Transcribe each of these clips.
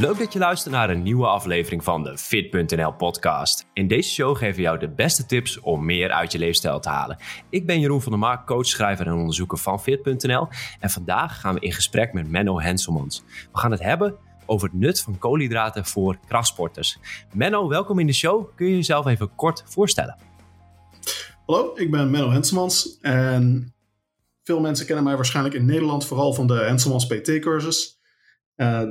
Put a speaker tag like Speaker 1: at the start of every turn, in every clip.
Speaker 1: Leuk dat je luistert naar een nieuwe aflevering van de Fit.nl podcast. In deze show geven we jou de beste tips om meer uit je leefstijl te halen. Ik ben Jeroen van der Mark, coach, schrijver en onderzoeker van Fit.nl. En vandaag gaan we in gesprek met Menno Henselmans. We gaan het hebben over het nut van koolhydraten voor krachtsporters. Menno, welkom in de show. Kun je jezelf even kort voorstellen?
Speaker 2: Hallo, ik ben Menno Henselmans en veel mensen kennen mij waarschijnlijk in Nederland vooral van de Henselmans PT-cursus. Uh,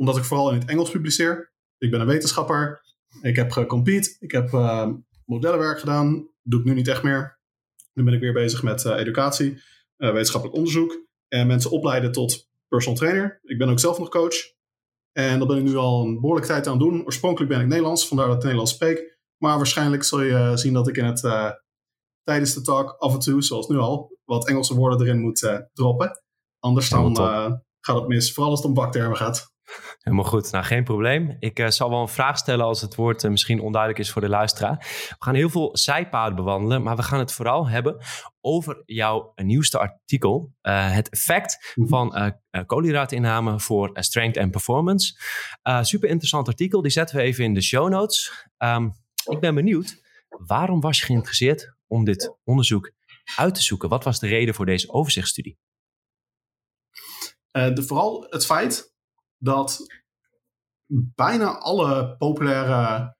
Speaker 2: omdat ik vooral in het Engels publiceer. Ik ben een wetenschapper. Ik heb gecompete. Ik heb uh, modellenwerk gedaan. doe ik nu niet echt meer. Nu ben ik weer bezig met uh, educatie, wetenschappelijk onderzoek. En mensen opleiden tot personal trainer. Ik ben ook zelf nog coach. En dat ben ik nu al een behoorlijke tijd aan het doen. Oorspronkelijk ben ik Nederlands, vandaar dat ik Nederlands spreek. Maar waarschijnlijk zul je zien dat ik in het, tijdens de talk af en toe, zoals nu al, wat Engelse woorden erin moet droppen. Anders dan gaat het mis, vooral als het om baktermen gaat.
Speaker 1: Helemaal goed. Nou, geen probleem. Ik uh, zal wel een vraag stellen als het woord uh, misschien onduidelijk is voor de luisteraar. We gaan heel veel zijpaden bewandelen, maar we gaan het vooral hebben over jouw nieuwste artikel. Uh, het effect -hmm. van koolhydraatinname voor strength en performance. super interessant artikel, die zetten we even in de show notes. Um, ik ben benieuwd, waarom was je geïnteresseerd om dit onderzoek uit te zoeken? Wat was de reden voor deze overzichtsstudie?
Speaker 2: de, vooral het feit dat bijna alle populaire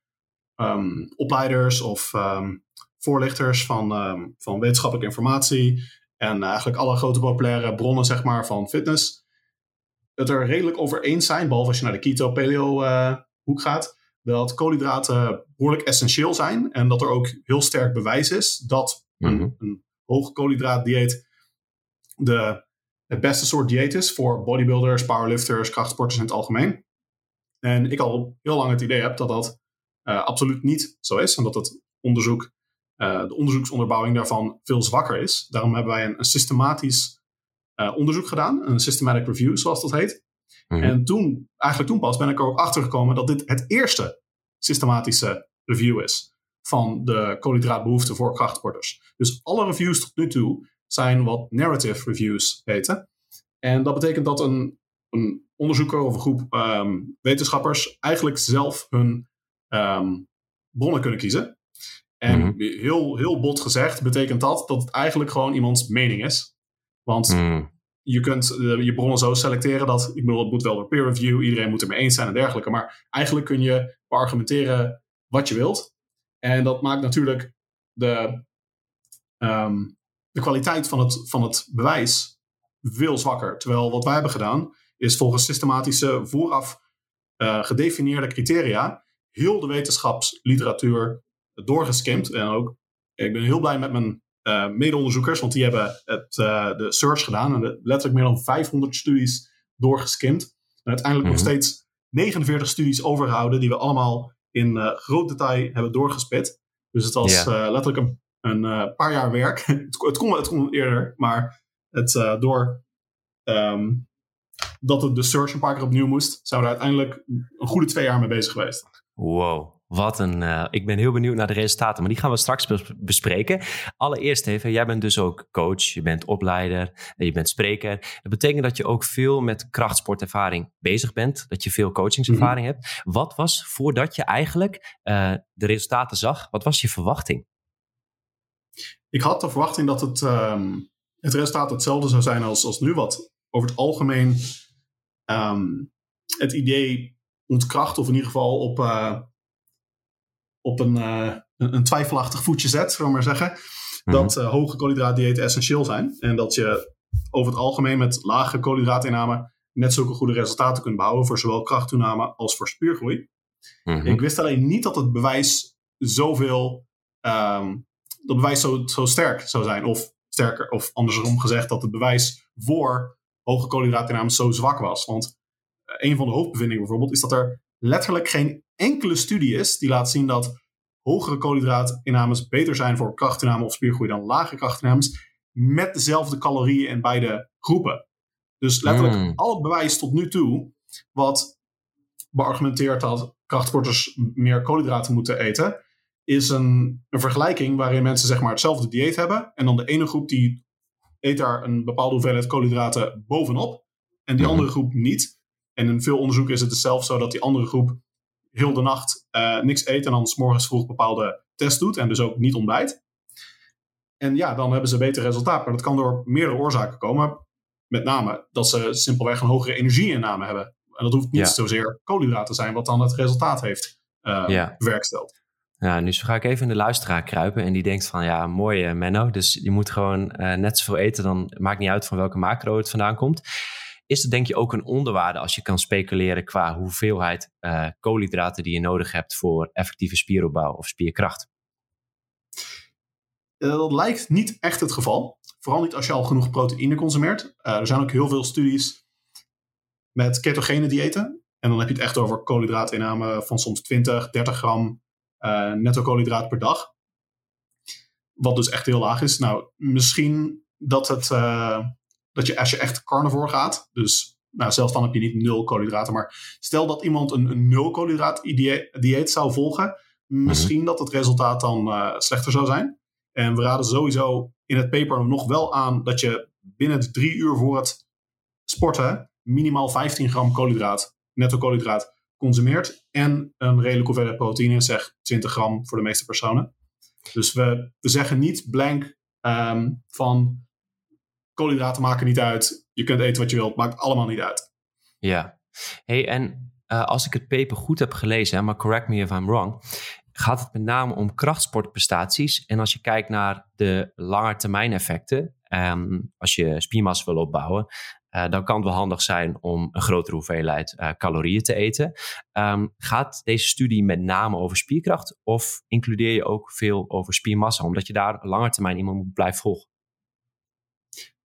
Speaker 2: um, opleiders of um, voorlichters van, um, van wetenschappelijke informatie en eigenlijk alle grote populaire bronnen zeg maar, van fitness het er redelijk over eens zijn, behalve als je naar de keto-paleo uh, hoek gaat, dat koolhydraten behoorlijk essentieel zijn en dat er ook heel sterk bewijs is dat een, mm -hmm. een hoog koolhydraatdieet de het beste soort dieet is voor bodybuilders, powerlifters, krachtsporters in het algemeen. En ik al heel lang het idee heb dat dat uh, absoluut niet zo is. En dat het onderzoek, uh, de onderzoeksonderbouwing daarvan veel zwakker is. Daarom hebben wij een, een systematisch uh, onderzoek gedaan. Een systematic review, zoals dat heet. Mm-hmm. En toen, eigenlijk toen pas, ben ik er ook achter gekomen dat dit het eerste systematische review is van de koolhydraatbehoeften voor krachtsporters. Dus alle reviews tot nu toe zijn wat narrative reviews heten. En dat betekent dat een, een onderzoeker of een groep um, wetenschappers eigenlijk zelf hun um, bronnen kunnen kiezen. En mm-hmm. heel, heel bot gezegd betekent dat dat het eigenlijk gewoon iemands mening is. Want mm. je kunt uh, je bronnen zo selecteren dat, ik bedoel, het moet wel door peer review, iedereen moet het mee eens zijn en dergelijke. Maar eigenlijk kun je argumenteren wat je wilt. En dat maakt natuurlijk de, um, de kwaliteit van het, van het bewijs veel zwakker. Terwijl wat wij hebben gedaan, is volgens systematische vooraf uh, gedefinieerde criteria heel de wetenschapsliteratuur doorgeskimd. En ook, ik ben heel blij met mijn uh, mede-onderzoekers, want die hebben het, uh, de search gedaan en letterlijk meer dan 500 studies doorgeskimd. En uiteindelijk nog steeds 49 studies overgehouden die we allemaal in groot detail hebben doorgespit. Dus het was yeah. letterlijk een een uh, paar jaar werk. het, het, kon, het kon eerder, maar het, uh, door um, dat het de search een paar keer opnieuw moest, zijn we er uiteindelijk een goede twee jaar mee bezig geweest.
Speaker 1: Wow. Wat een. Uh, ik ben heel benieuwd naar de resultaten, maar die gaan we straks bespreken. Allereerst even, jij bent dus ook coach, je bent opleider, je bent spreker. Dat betekent dat je ook veel met krachtsportervaring bezig bent, dat je veel coachingservaring mm-hmm. hebt. Wat was voordat je eigenlijk uh, de resultaten zag, wat was je verwachting?
Speaker 2: Ik had de verwachting dat het, um, het resultaat hetzelfde zou zijn als, als nu. Wat over het algemeen um, het idee ontkracht, of in ieder geval op, uh, op een, uh, een, twijfelachtig voetje zet, zullen we maar zeggen. Mm-hmm. Dat uh, hoge koolhydraatdiëten essentieel zijn. En dat je over het algemeen met lage koolhydraatinname net zulke goede resultaten kunt behouden voor zowel krachttoename als voor spiergroei. Mm-hmm. Ik wist alleen niet dat het bewijs zoveel um, dat bewijs zo, zo sterk zou zijn. Of sterker, of andersom gezegd, dat het bewijs voor hoge koolhydraatinname zo zwak was. Want eh, een van de hoofdbevindingen bijvoorbeeld is dat er letterlijk geen enkele studie is die laat zien dat hogere koolhydraatinnames beter zijn voor krachtinname of spiergroei dan lage krachtinnames met dezelfde calorieën in beide groepen. Dus letterlijk mm. al het bewijs tot nu toe wat beargumenteert dat krachtsporters meer koolhydraten moeten eten, is een, een vergelijking waarin mensen zeg maar hetzelfde dieet hebben. En dan de ene groep die eet daar een bepaalde hoeveelheid koolhydraten bovenop. En die mm-hmm. andere groep niet. En in veel onderzoeken is het dus zelfs zo dat die andere groep heel de nacht uh, niks eet en dan s morgens vroeg bepaalde test doet en dus ook niet ontbijt. En ja, dan hebben ze beter resultaat. Maar dat kan door meerdere oorzaken komen. Met name dat ze simpelweg een hogere energieinname hebben. En dat hoeft niet zozeer koolhydraten te zijn, wat dan het resultaat heeft uh, ja. bewerksteld.
Speaker 1: Ja, nu ga ik even in de luisteraar kruipen en die denkt van ja, mooi uh, Menno, dus je moet gewoon uh, net zoveel eten, dan maakt niet uit van welke macro het vandaan komt. Is het denk je ook een onderwaarde als je kan speculeren qua hoeveelheid uh, koolhydraten die je nodig hebt voor effectieve spieropbouw of spierkracht?
Speaker 2: Dat lijkt niet echt het geval. Vooral niet als je al genoeg proteïne consumeert. er zijn ook heel veel studies met ketogene diëten. En dan heb je het echt over koolhydraatinname van soms 20, 30 gram uh, netto koolhydraat per dag. Wat dus echt heel laag is. Nou, misschien dat, het, uh, dat je als je echt carnivore gaat, dus nou, zelfs dan heb je niet nul koolhydraten, maar stel dat iemand een, een nul koolhydraat dieet zou volgen, mhm. misschien dat het resultaat dan uh, slechter zou zijn. En we raden sowieso in het paper nog wel aan dat je binnen drie uur voor het sporten minimaal 15 gram koolhydraat, netto koolhydraat, consumeert. En een redelijke hoeveelheid proteïne, zeg 20 gram voor de meeste personen. Dus we, we zeggen niet blank ehm, van koolhydraten maken niet uit. Je kunt eten wat je wilt, maakt allemaal niet uit.
Speaker 1: Ja, hey, en uh, als ik het paper goed heb gelezen, maar correct me if I'm wrong, gaat het met name om krachtsportprestaties. En als je kijkt naar de langetermijn effecten, um, als je spiermassa wil opbouwen, uh, dan kan het wel handig zijn om een grotere hoeveelheid uh, calorieën te eten. Um, gaat deze studie met name over spierkracht of includeer je ook veel over spiermassa, omdat je daar lange termijn iemand moet blijven volgen?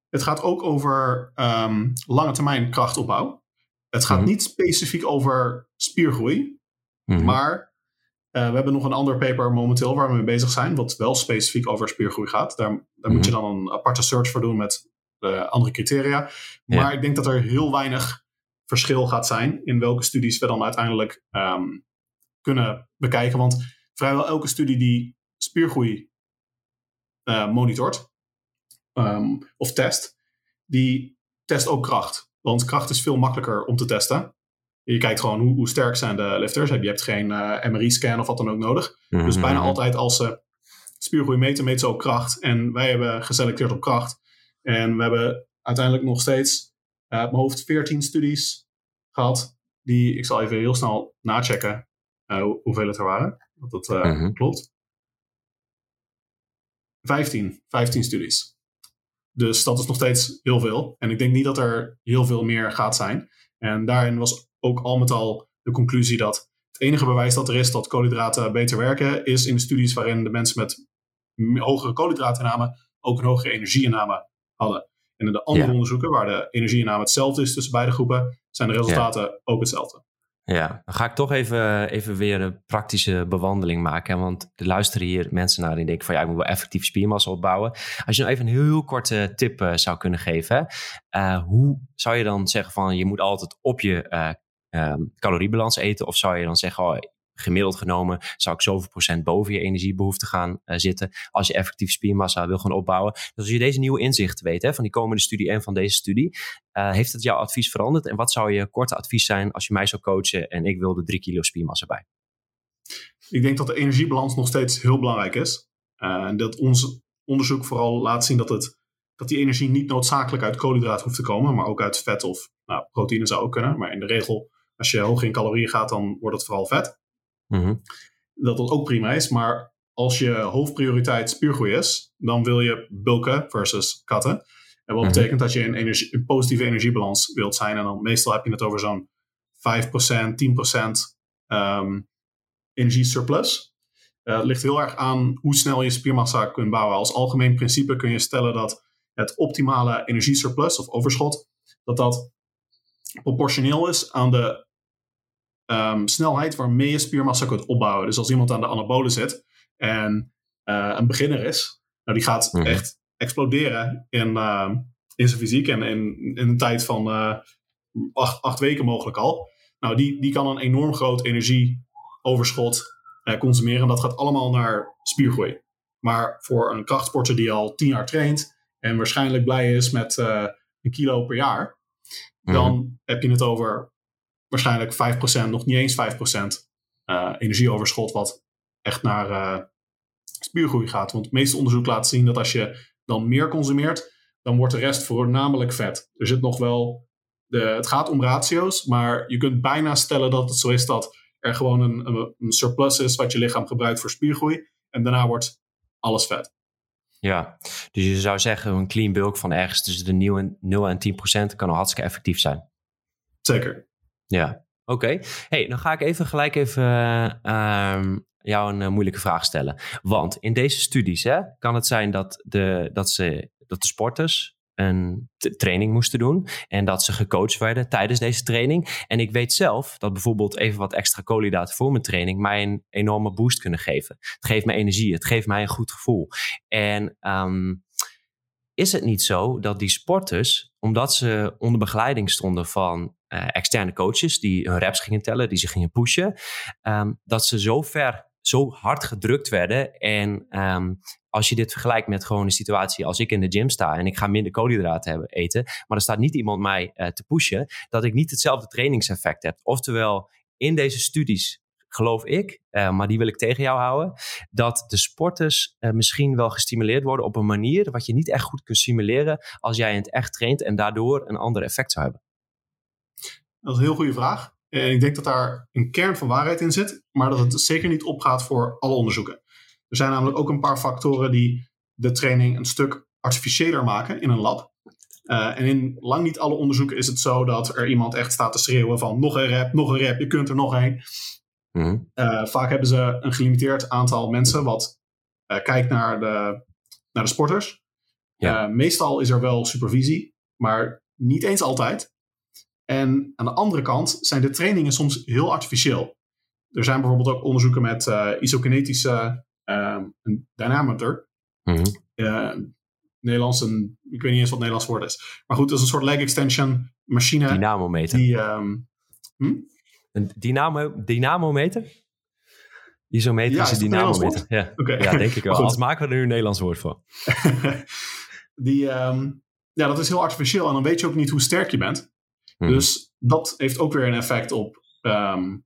Speaker 2: Het gaat ook over um, lange termijn krachtopbouw. Het gaat mm -hmm. niet specifiek over spiergroei, mm -hmm. maar uh, we hebben nog een ander paper momenteel waar we mee bezig zijn, wat wel specifiek over spiergroei gaat. Daar, daar mm -hmm. moet je mhm. dan een aparte search voor doen met andere criteria. Maar ik denk dat er heel weinig verschil gaat zijn in welke studies we dan uiteindelijk um, kunnen bekijken. Want vrijwel elke studie die spiergroei uh, monitort um, of test, die test ook kracht. Want kracht is veel makkelijker om te testen. Je kijkt gewoon hoe, hoe sterk zijn de lifters. Je hebt geen uh, MRI-scan of wat dan ook nodig. Mm -hmm. Dus bijna altijd als ze spiergroei meten, meten ze ook kracht. En wij hebben geselecteerd op kracht. En we hebben uiteindelijk nog steeds uh, op mijn hoofd 14 studies gehad. Die, ik zal even heel snel nachecken uh, hoeveel het er waren. Dat dat uh, mm -hmm. klopt. 15, 15 studies. Dus dat is nog steeds heel veel. En ik denk niet dat er heel veel meer gaat zijn. En daarin was ook al met al de conclusie dat het enige bewijs dat er is dat koolhydraten beter werken, is in de studies waarin de mensen met hogere koolhydraatinname ook een hogere energieinname hadden. En in de andere ja. onderzoeken, waar de energieinname hetzelfde is tussen beide groepen, zijn de resultaten ja. ook hetzelfde.
Speaker 1: Ja, dan ga ik toch even, even weer een praktische bewandeling maken. Want er luisteren hier mensen naar die denken van ja, ik moet wel effectief spiermassa opbouwen. Als je nou even een heel, korte tip uh, zou kunnen geven. Uh, hoe zou je dan zeggen van je moet altijd op je uh, caloriebalans eten? Of zou je dan zeggen, oh, gemiddeld genomen zou ik zoveel procent boven je energiebehoefte gaan uh, zitten als je effectief spiermassa wil gaan opbouwen. Dus als je deze nieuwe inzichten weet hè, van die komende studie en van deze studie, uh, heeft het jouw advies veranderd? En wat zou je korte advies zijn als je mij zou coachen en ik wilde drie kilo spiermassa bij?
Speaker 2: Ik denk dat de energiebalans nog steeds heel belangrijk is. Uh, en dat ons onderzoek vooral laat zien dat, het, dat die energie niet noodzakelijk uit koolhydraten hoeft te komen, maar ook uit vet of nou, proteïne zou ook kunnen. Maar in de regel, als je hoog in calorieën gaat, dan wordt het vooral vet. Mm-hmm. Dat dat ook prima is, maar als je hoofdprioriteit spiergroei is, dan wil je bulken versus katten. En wat mm-hmm. betekent dat je in energie, een positieve energiebalans wilt zijn. En dan meestal heb je het over zo'n 5%, 10% um, energie surplus. Uh, het ligt heel erg aan hoe snel je spiermassa kunt bouwen. Als algemeen principe kun je stellen dat het optimale energiesurplus of overschot, dat dat proportioneel is aan de um, snelheid waarmee je spiermassa kunt opbouwen. Dus als iemand aan de anabolen zit en uh, een beginner is, nou, die gaat mm-hmm. echt exploderen in, uh, in zijn fysiek en in, in een tijd van uh, acht, acht, weken mogelijk al. Nou, die, die kan een enorm groot energieoverschot consumeren. En dat gaat allemaal naar spiergroei. Maar voor een krachtsporter die al tien jaar traint en waarschijnlijk blij is met een kilo per jaar, dan mm-hmm. heb je het over waarschijnlijk 5%, nog niet eens 5% uh, energieoverschot, wat echt naar uh, spiergroei gaat. Want het meeste onderzoek laat zien dat als je dan meer consumeert, dan wordt de rest voornamelijk vet. Er zit nog wel, de, het gaat om ratio's, maar je kunt bijna stellen dat het zo is dat er gewoon een, een, surplus is wat je lichaam gebruikt voor spiergroei. En daarna wordt alles vet.
Speaker 1: Ja, dus je zou zeggen een clean bulk van ergens tussen de 0 en, 0 en 10 procent kan al hartstikke effectief zijn.
Speaker 2: Zeker.
Speaker 1: Ja, oké. Hey, dan ga ik even gelijk even uh, jou een uh, moeilijke vraag stellen. Want in deze studies hè, kan het zijn dat de, dat ze, dat de sporters een training moesten doen. En dat ze gecoacht werden tijdens deze training. En ik weet zelf dat bijvoorbeeld even wat extra koolhydraten voor mijn training mij een enorme boost kunnen geven. Het geeft me energie, het geeft mij een goed gevoel. En um, is het niet zo dat die sporters, omdat ze onder begeleiding stonden van externe coaches die hun reps gingen tellen, die ze gingen pushen, um, dat ze zo ver zo hard gedrukt werden. En um, als je dit vergelijkt met gewoon een situatie als ik in de gym sta en ik ga minder koolhydraten hebben, eten, maar er staat niet iemand mij uh, te pushen, dat ik niet hetzelfde trainingseffect heb. Oftewel, in deze studies geloof ik, uh, maar die wil ik tegen jou houden, dat de sporters misschien wel gestimuleerd worden op een manier wat je niet echt goed kunt simuleren als jij het echt traint en daardoor een ander effect zou hebben.
Speaker 2: Dat is een heel goede vraag. En ik denk dat daar een kern van waarheid in zit, maar dat het zeker niet opgaat voor alle onderzoeken. Er zijn namelijk ook een paar factoren die de training een stuk artificiëler maken in een lab. Uh, en in lang niet alle onderzoeken is het zo dat er iemand echt staat te schreeuwen van nog een rep, nog een rep, je kunt er nog een. Mm uh, vaak hebben ze een gelimiteerd aantal mensen wat uh, kijkt naar de, naar de sporters. Ja. meestal is er wel supervisie, maar niet eens altijd. En aan de andere kant zijn de trainingen soms heel artificieel. Er zijn bijvoorbeeld ook onderzoeken met isokinetische um, een dynamometer. Mm -hmm. uh, Nederlands, een, ik weet niet eens wat het Nederlands woord is. Maar goed, dat is een soort leg extension machine.
Speaker 1: Dynamometer.
Speaker 2: Die, um, hm?
Speaker 1: Een dynamo, dynamometer? Isometer ja, is een dynamometer. Ja. Okay. ja, denk ik wel. Als maken we er nu een Nederlands woord voor.
Speaker 2: die, um, ja, dat is heel artificieel en dan weet je ook niet hoe sterk je bent. Mm. Dus dat heeft ook weer een effect op um,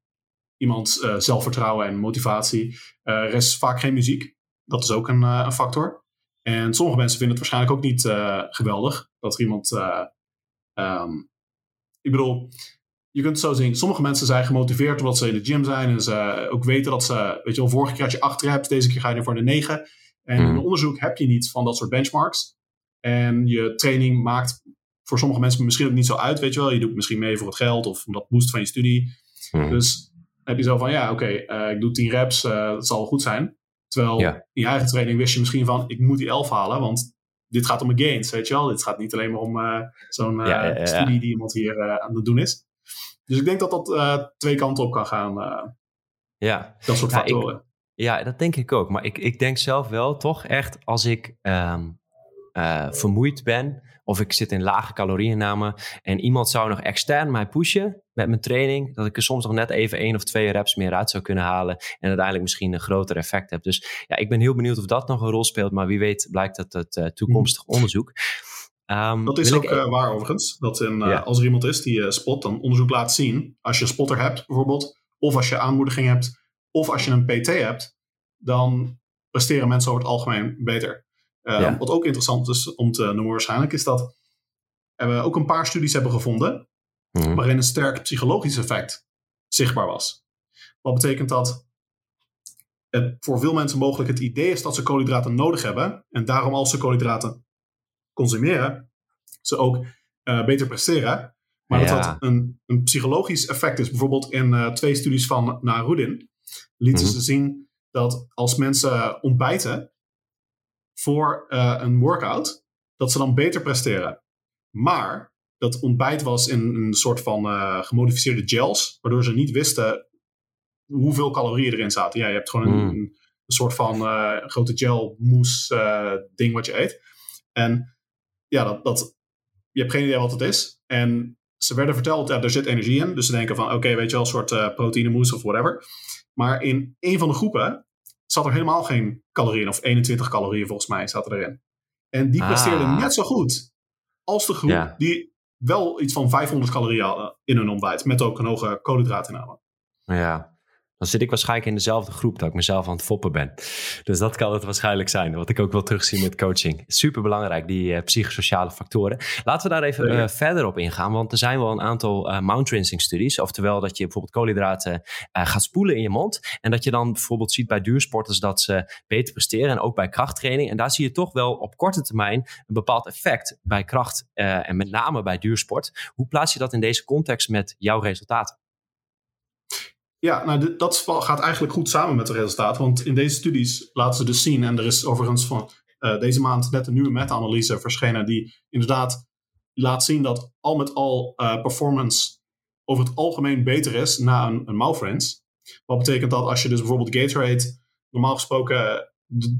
Speaker 2: iemands uh, zelfvertrouwen en motivatie. Uh, er is vaak geen muziek. Dat is ook een, uh, een, factor. En sommige mensen vinden het waarschijnlijk ook niet geweldig dat er iemand. Um, ik bedoel, je kunt het zo zien. Sommige mensen zijn gemotiveerd omdat ze in de gym zijn en ze ook weten dat ze, weet je wel, vorige keer had je acht reps, deze keer ga je er voor de negen. En in hmm. onderzoek heb je niet van dat soort benchmarks. En je training maakt voor sommige mensen misschien ook niet zo uit, weet je wel. Je doet misschien mee voor het geld of omdat boost van je studie. Hmm. Dus heb je zo van, ja, oké, okay, uh, ik doe 10 reps, uh, dat zal goed zijn. Terwijl ja. in je eigen training wist je misschien van, ik moet die 11 halen, want dit gaat om mijn gains, weet je wel. Dit gaat niet alleen maar om uh, zo'n ja, ja, studie die iemand hier aan het doen is. Dus ik denk dat dat twee kanten op kan gaan.
Speaker 1: ja.
Speaker 2: Dat soort factoren.
Speaker 1: Ik, ja, dat denk ik ook. Maar ik, ik denk zelf wel toch echt, als ik um, vermoeid ben of ik zit in lage calorieënname en iemand zou nog extern mij pushen met mijn training, dat ik er soms nog net even één of twee reps meer uit zou kunnen halen en uiteindelijk misschien een groter effect heb. Dus ja, ik ben heel benieuwd of dat nog een rol speelt, maar wie weet blijkt dat het uh, toekomstig mhm. onderzoek.
Speaker 2: Um, dat is ook ik... uh, waar overigens, dat in, uh, ja. als er iemand is die uh, spot, dan onderzoek laat zien, als je een spotter hebt bijvoorbeeld, of als je aanmoediging hebt, of als je een PT hebt, dan presteren mensen over het algemeen beter. Uh, ja. Wat ook interessant is om te noemen waarschijnlijk, is dat we ook een paar studies hebben gevonden mm. waarin een sterk psychologisch effect zichtbaar was. Wat betekent dat het voor veel mensen mogelijk het idee is dat ze koolhydraten nodig hebben en daarom als ze koolhydraten consumeren, ze ook uh, beter presteren. Maar ja. dat dat een, een, psychologisch effect is. Bijvoorbeeld in uh, twee studies van Narudin lieten mm. ze zien dat als mensen ontbijten, voor uh, een workout, dat ze dan beter presteren. Maar dat ontbijt was in een soort van uh, gemodificeerde gels, waardoor ze niet wisten hoeveel calorieën erin zaten. Ja, je hebt gewoon een, mm. een, soort van uh, grote gel mousse ding wat je eet. En ja, dat, dat, je hebt geen idee wat het is. En ze werden verteld, ja, er zit energie in. Dus ze denken van, oké, okay, weet je wel, een soort proteïne mousse of whatever. Maar in een van de groepen zat er helemaal geen calorieën, of 21 calorieën volgens mij zaten erin. En die presteerde ah. net zo goed als de groep die wel iets van 500 calorieën in hun ontbijt. Met ook een hoge koolhydraatinname.
Speaker 1: Ja, dan zit ik waarschijnlijk in dezelfde groep dat ik mezelf aan het foppen ben. Dus dat kan het waarschijnlijk zijn, wat ik ook wel terugzie met coaching. Super belangrijk, die uh, psychosociale factoren. Laten we daar even uh, verder op ingaan, want er zijn wel een aantal uh, mount rinsing studies. Oftewel dat je bijvoorbeeld koolhydraten gaat spoelen in je mond. En dat je dan bijvoorbeeld ziet bij duursporters dat ze beter presteren en ook bij krachttraining. En daar zie je toch wel op korte termijn een bepaald effect bij kracht en met name bij duursport. Hoe plaats je dat in deze context met jouw resultaten?
Speaker 2: Ja, nou, dat gaat eigenlijk goed samen met de resultaten. Want in deze studies laten ze dus zien, en er is overigens van uh, deze maand net een nieuwe meta-analyse verschenen, die inderdaad laat zien dat al met al uh, performance over het algemeen beter is na een, een mouthrinse. Wat betekent dat als je dus bijvoorbeeld Gatorade, normaal gesproken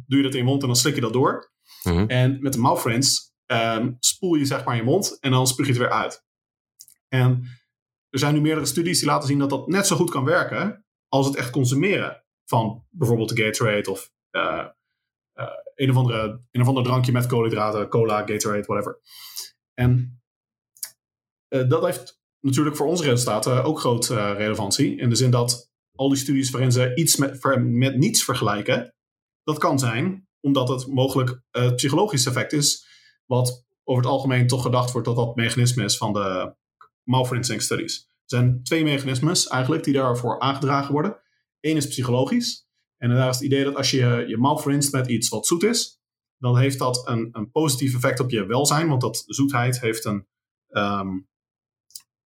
Speaker 2: doe je dat in je mond en dan slik je dat door. Mm-hmm. En met de mouthrinse um, spoel je zeg maar je mond en dan spuug je het weer uit. En er zijn nu meerdere studies die laten zien dat dat net zo goed kan werken als het echt consumeren van bijvoorbeeld de Gatorade of uh, uh, een, of andere, een of ander drankje met koolhydraten, cola, Gatorade, whatever. En uh, dat heeft natuurlijk voor onze resultaten ook grote relevantie. In de zin dat al die studies waarin ze iets met, met niets vergelijken, dat kan zijn omdat het mogelijk het psychologisch effect is, wat over het algemeen toch gedacht wordt dat dat mechanisme is van de malversing studies. Er zijn twee mechanismes eigenlijk die daarvoor aangedragen worden. Eén is psychologisch. En daar is het idee dat als je je malverinst met iets wat zoet is, dan heeft dat een, een positief effect op je welzijn. Want dat zoetheid heeft een, um,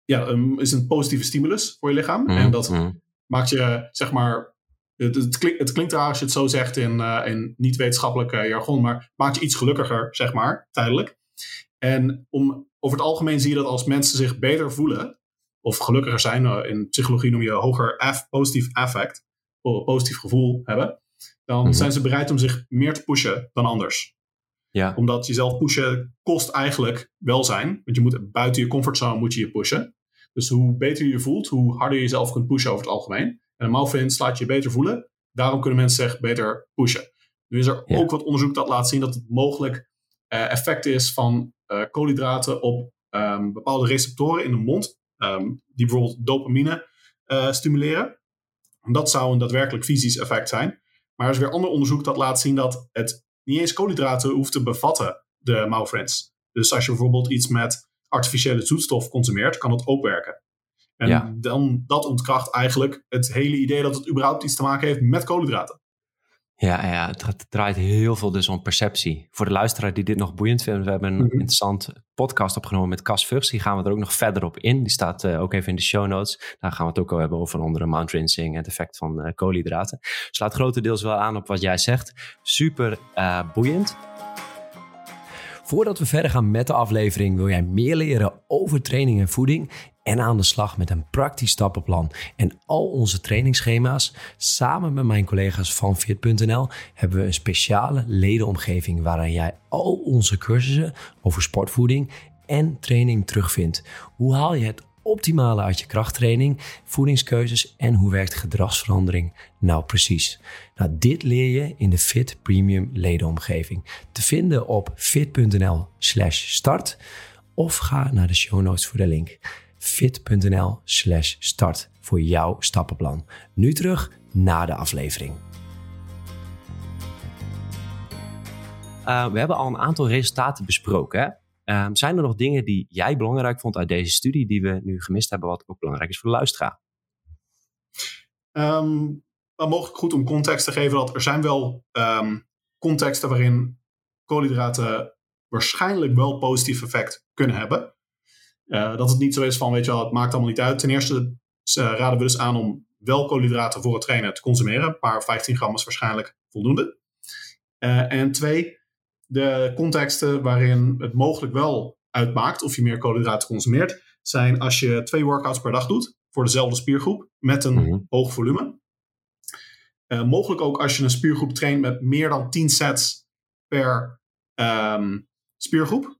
Speaker 2: ja, een, is een positieve stimulus voor je lichaam.
Speaker 1: Mhm,
Speaker 2: en dat
Speaker 1: mhm.
Speaker 2: maakt je, zeg maar, het, het, klinkt, het klinkt raar als je het zo zegt in, uh, in niet-wetenschappelijk jargon, maar maakt je iets gelukkiger, zeg maar, tijdelijk. En om, over het algemeen zie je dat als mensen zich beter voelen, of gelukkiger zijn, uh, in psychologie noem je hoger af, positief affect, positief gevoel hebben, dan
Speaker 1: Mhm.
Speaker 2: zijn ze bereid om zich meer te pushen dan anders.
Speaker 1: Ja,
Speaker 2: Omdat jezelf pushen kost eigenlijk welzijn. Want je moet buiten je comfortzone moet je je pushen. Dus hoe beter je je voelt, hoe harder je jezelf kunt pushen over het algemeen. En een mouthfins laat je je beter voelen. Daarom kunnen mensen zich beter pushen. Nu is er
Speaker 1: Ja.
Speaker 2: ook wat onderzoek dat laat zien dat het mogelijk eh, effect is van eh, koolhydraten op ehm, bepaalde receptoren in de mond. ehm, die bijvoorbeeld dopamine eh, stimuleren. Dat zou een daadwerkelijk fysisch effect zijn. Maar er is weer ander onderzoek dat laat zien dat het niet eens koolhydraten hoeft te bevatten, de mouthrinse. Dus als je bijvoorbeeld iets met artificiële zoetstof consumeert, kan dat ook werken. En
Speaker 1: Ja.
Speaker 2: dan, dat ontkracht eigenlijk het hele idee dat het überhaupt iets te maken heeft met koolhydraten.
Speaker 1: Ja, ja het, draait heel veel dus om perceptie. Voor de luisteraar die dit nog boeiend vindt, we hebben een
Speaker 2: Mhm.
Speaker 1: interessant podcast opgenomen met Cas Vugs. Die gaan we er ook nog verder op in. Die staat eh, ook even in de show notes. Daar gaan we het ook al hebben over onder mount rinsing en het effect van eh, koolhydraten. Slaat grotendeels wel aan op wat jij zegt. Super eh, boeiend. Voordat we verder gaan met de aflevering, wil jij meer leren over training en voeding en aan de slag met een praktisch stappenplan en al onze trainingsschema's. Samen met mijn collega's van Fit.nl hebben we een speciale ledenomgeving waarin jij al onze cursussen over sportvoeding en training terugvindt. Hoe haal je het optimale uit je krachttraining, voedingskeuzes en hoe werkt gedragsverandering nou precies? Nou, dit leer je in de Fit Premium ledenomgeving. Te vinden op fit.nl slash start of ga naar de show notes voor de link. fit.nl slash start voor jouw stappenplan. Nu terug naar de aflevering. Uh, we hebben al een aantal resultaten besproken. Hè? Um, zijn er nog dingen die jij belangrijk vond uit deze studie, die we nu gemist hebben, wat ook belangrijk is voor de luisteraar?
Speaker 2: Um, wel mogelijk goed om context te geven dat er zijn wel um, contexten waarin koolhydraten waarschijnlijk wel positief effect kunnen hebben. Uh, dat het niet zo is van, weet je wel, het maakt allemaal niet uit. Ten eerste uh, raden we dus aan om wel koolhydraten voor het trainen te consumeren. Maar 15 gram is waarschijnlijk voldoende. Uh, en twee, de contexten waarin het mogelijk wel uitmaakt of je meer koolhydraten consumeert, zijn als je twee workouts per dag doet voor dezelfde spiergroep met een
Speaker 1: Mhm.
Speaker 2: hoog volume. Uh, mogelijk ook als je een spiergroep traint met meer dan 10 sets per ehm, spiergroep.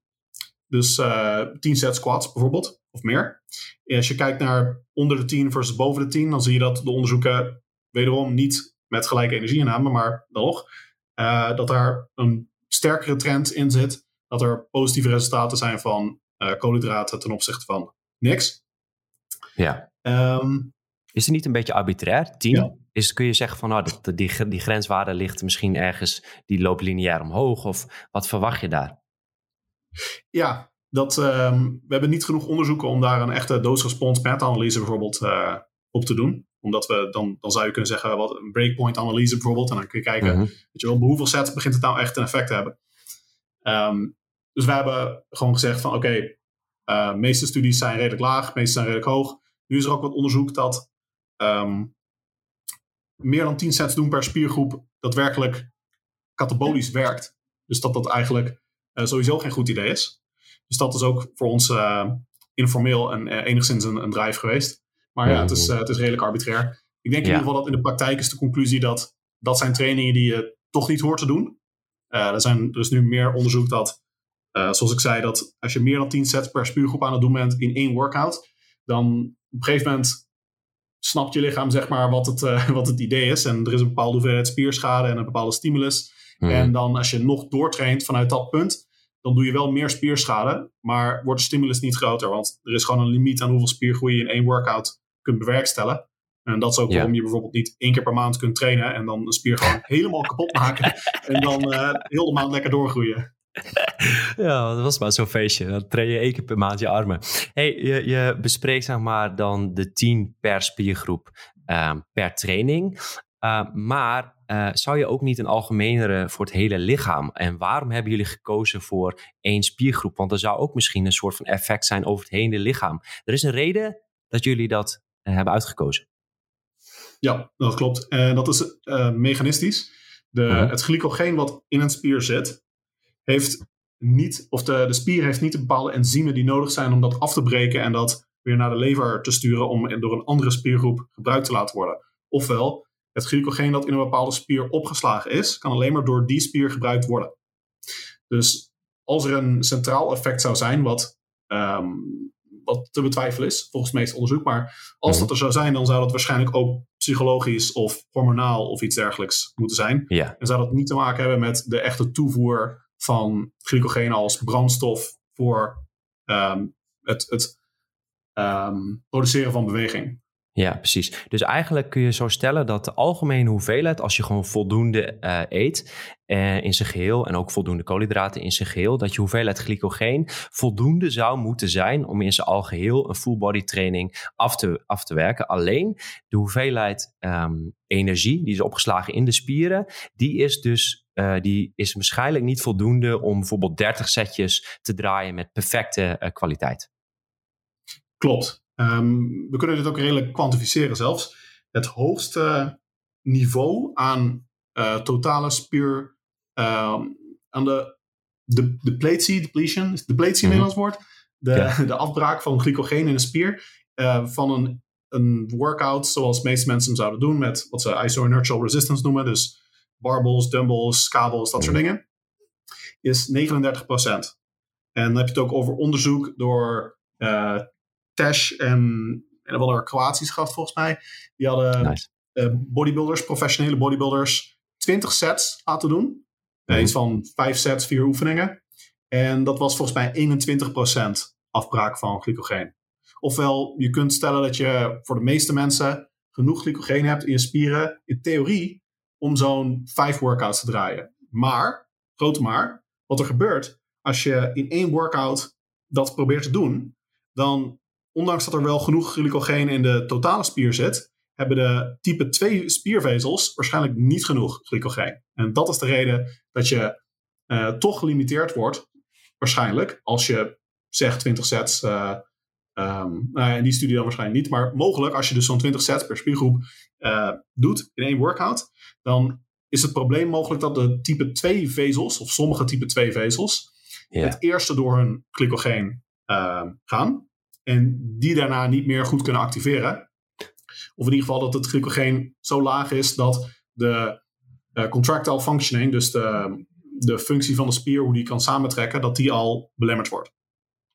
Speaker 2: Dus uh, 10 sets squats bijvoorbeeld, of meer. En als je kijkt naar onder de 10 versus boven de 10, dan zie je dat de onderzoeken wederom niet met gelijke energieinname, maar dan nog, uh, dat daar een sterkere trend in zit. Dat er positieve resultaten zijn van koolhydraten ten opzichte van niks.
Speaker 1: Ja.
Speaker 2: Ehm,
Speaker 1: is het niet een beetje arbitrair? 10?
Speaker 2: Ja.
Speaker 1: Is, kun je zeggen van nou, die, die grenswaarde ligt misschien ergens, die loopt lineair omhoog? Of wat verwacht je daar?
Speaker 2: Ja, dat, ehm, we hebben niet genoeg onderzoeken om daar een echte dose-response meta-analyse bijvoorbeeld uh, op te doen. Omdat we dan, dan zou je kunnen zeggen, wat een breakpoint analyse bijvoorbeeld. En dan kun je kijken,
Speaker 1: Mhm.
Speaker 2: weet je wel, bij hoeveel sets begint het nou echt een effect te hebben. Ehm, dus we hebben gewoon gezegd van oké, eh, de meeste studies zijn redelijk laag, meeste zijn redelijk hoog. Nu is er ook wat onderzoek dat ehm, meer dan 10 sets doen per spiergroep daadwerkelijk katabolisch werkt. Dus dat dat eigenlijk eh, sowieso geen goed idee is. Dus dat is ook voor ons eh, informeel en eh, enigszins een, een drive geweest. Maar ja, het is, eh, het is redelijk arbitrair. Ik denk in
Speaker 1: Ja.
Speaker 2: ieder geval dat in de praktijk is de conclusie dat dat zijn trainingen die je toch niet hoort te doen. Eh, er, zijn, er is nu meer onderzoek dat, eh, zoals ik zei, dat als je meer dan 10 sets per spiergroep aan het doen bent in één workout, dan op een gegeven moment snapt je lichaam zeg maar wat het, eh, wat het idee is. En er is een bepaalde hoeveelheid spierschade en een bepaalde stimulus.
Speaker 1: Mhm.
Speaker 2: En dan als je nog doortraint vanuit dat punt, dan doe je wel meer spierschade, maar wordt de stimulus niet groter. Want er is gewoon een limiet aan hoeveel spiergroei je in één workout kunt bewerkstelligen. En dat is ook
Speaker 1: Ja.
Speaker 2: waarom je bijvoorbeeld niet één keer per maand kunt trainen en dan een spier gewoon helemaal kapot maken. En dan eh, heel de maand lekker doorgroeien.
Speaker 1: Ja, dat was maar zo'n feestje. Dan train je één keer per maand je armen. Hey, je, je bespreekt zeg maar dan de 10 per spiergroep ehm, per training. Uh, maar uh, zou je ook niet een algemenere voor het hele lichaam? En waarom hebben jullie gekozen voor één spiergroep? Want er zou ook misschien een soort van effect zijn over het hele lichaam. Er is een reden dat jullie dat uh, hebben uitgekozen.
Speaker 2: Ja, dat klopt. En dat is mechanistisch. De. Het glycogeen wat in een spier zit, heeft niet, of de, de spier heeft niet de bepaalde enzymen die nodig zijn om dat af te breken en dat weer naar de lever te sturen om door een andere spiergroep gebruikt te laten worden. Ofwel, het glycogeen dat in een bepaalde spier opgeslagen is, kan alleen maar door die spier gebruikt worden. Dus als er een centraal effect zou zijn, wat, um, wat te betwijfelen is, volgens het meeste onderzoek, maar als
Speaker 1: Mhm.
Speaker 2: dat er zou zijn, dan zou dat waarschijnlijk ook psychologisch of hormonaal of iets dergelijks moeten zijn.
Speaker 1: Ja.
Speaker 2: En zou dat niet te maken hebben met de echte toevoer van glycogeen als brandstof voor um, het, het um, produceren van beweging.
Speaker 1: Ja, precies. Dus eigenlijk kun je zo stellen dat de algemene hoeveelheid, als je gewoon voldoende uh, eet uh, in zijn geheel en ook voldoende koolhydraten in zijn geheel, dat je hoeveelheid glycogeen voldoende zou moeten zijn om in zijn algeheel een full body training af te, af te werken. Alleen de hoeveelheid um, energie die is opgeslagen in de spieren, die is dus uh, die is waarschijnlijk niet voldoende om bijvoorbeeld 30 setjes te draaien met perfecte kwaliteit.
Speaker 2: Klopt. Um, we kunnen dit ook redelijk kwantificeren zelfs. Het hoogste niveau aan uh, totale spier, um, aan de, de depletie, depletion, is depletie een mm -hmm. Nederlands woord? De, ja. de afbraak van glycogeen in de spier uh, van een, een workout zoals de meeste mensen hem zouden doen met wat ze isoinertial resistance noemen, dus barbells, dumbbells, kabels, dat mm -hmm. soort dingen, is 39%. En dan heb je het ook over onderzoek door uh, En, en wat er Kroatisch gehad volgens mij. Die hadden
Speaker 1: nice.
Speaker 2: uh, bodybuilders, professionele bodybuilders, 20 sets laten doen. Mm -hmm. Iets van 5 sets, 4 oefeningen. En dat was volgens mij 21% afbraak van glycogeen. Ofwel, je kunt stellen dat je voor de meeste mensen genoeg glycogeen hebt in je spieren, in theorie, om zo'n 5 workouts te draaien. Maar, grote maar, wat er gebeurt als je in één workout dat probeert te doen, dan ondanks dat er wel genoeg glycogeen in de totale spier zit, hebben de type 2 spiervezels waarschijnlijk niet genoeg glycogeen. En dat is de reden dat je uh, toch gelimiteerd wordt, waarschijnlijk, als je zegt 20 sets. Uh, um, nou, in die studie dan waarschijnlijk niet, maar mogelijk als je dus zo'n 20 sets per spiergroep uh, doet in één workout, dan is het probleem mogelijk dat de type 2 vezels, of sommige type 2 vezels,
Speaker 1: yeah.
Speaker 2: het eerste door hun glycogeen gaan en die daarna niet meer goed kunnen activeren. Of in ieder geval dat het glycogeen zo laag is dat de uh, contractile functioning, dus de, de functie van de spier, hoe die kan samentrekken, dat die al belemmerd wordt.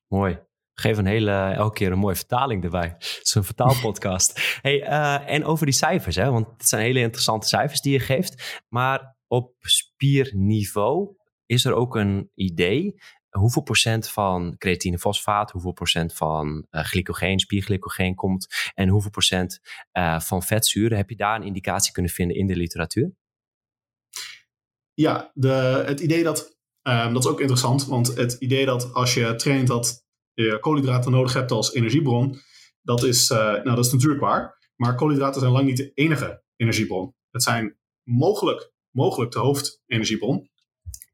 Speaker 1: Mooi. Geef een hele, elke keer een mooie vertaling erbij. Het is een vertaalpodcast. hey, uh, en over die cijfers, hè, want het zijn hele interessante cijfers die je geeft. Maar op spierniveau is er ook een idee hoeveel procent van creatinefosfaat, hoeveel procent van uh, glycogeen, spierglycogeen komt en hoeveel procent uh, van vetzuren. Heb je daar een indicatie kunnen vinden in de literatuur?
Speaker 2: Ja, de, het idee dat, um, dat is ook interessant, want het idee dat als je traint dat je koolhydraten nodig hebt als energiebron, dat is, uh, nou, dat is natuurlijk waar. Maar koolhydraten zijn lang niet de enige energiebron. Het zijn mogelijk, mogelijk de hoofdenergiebron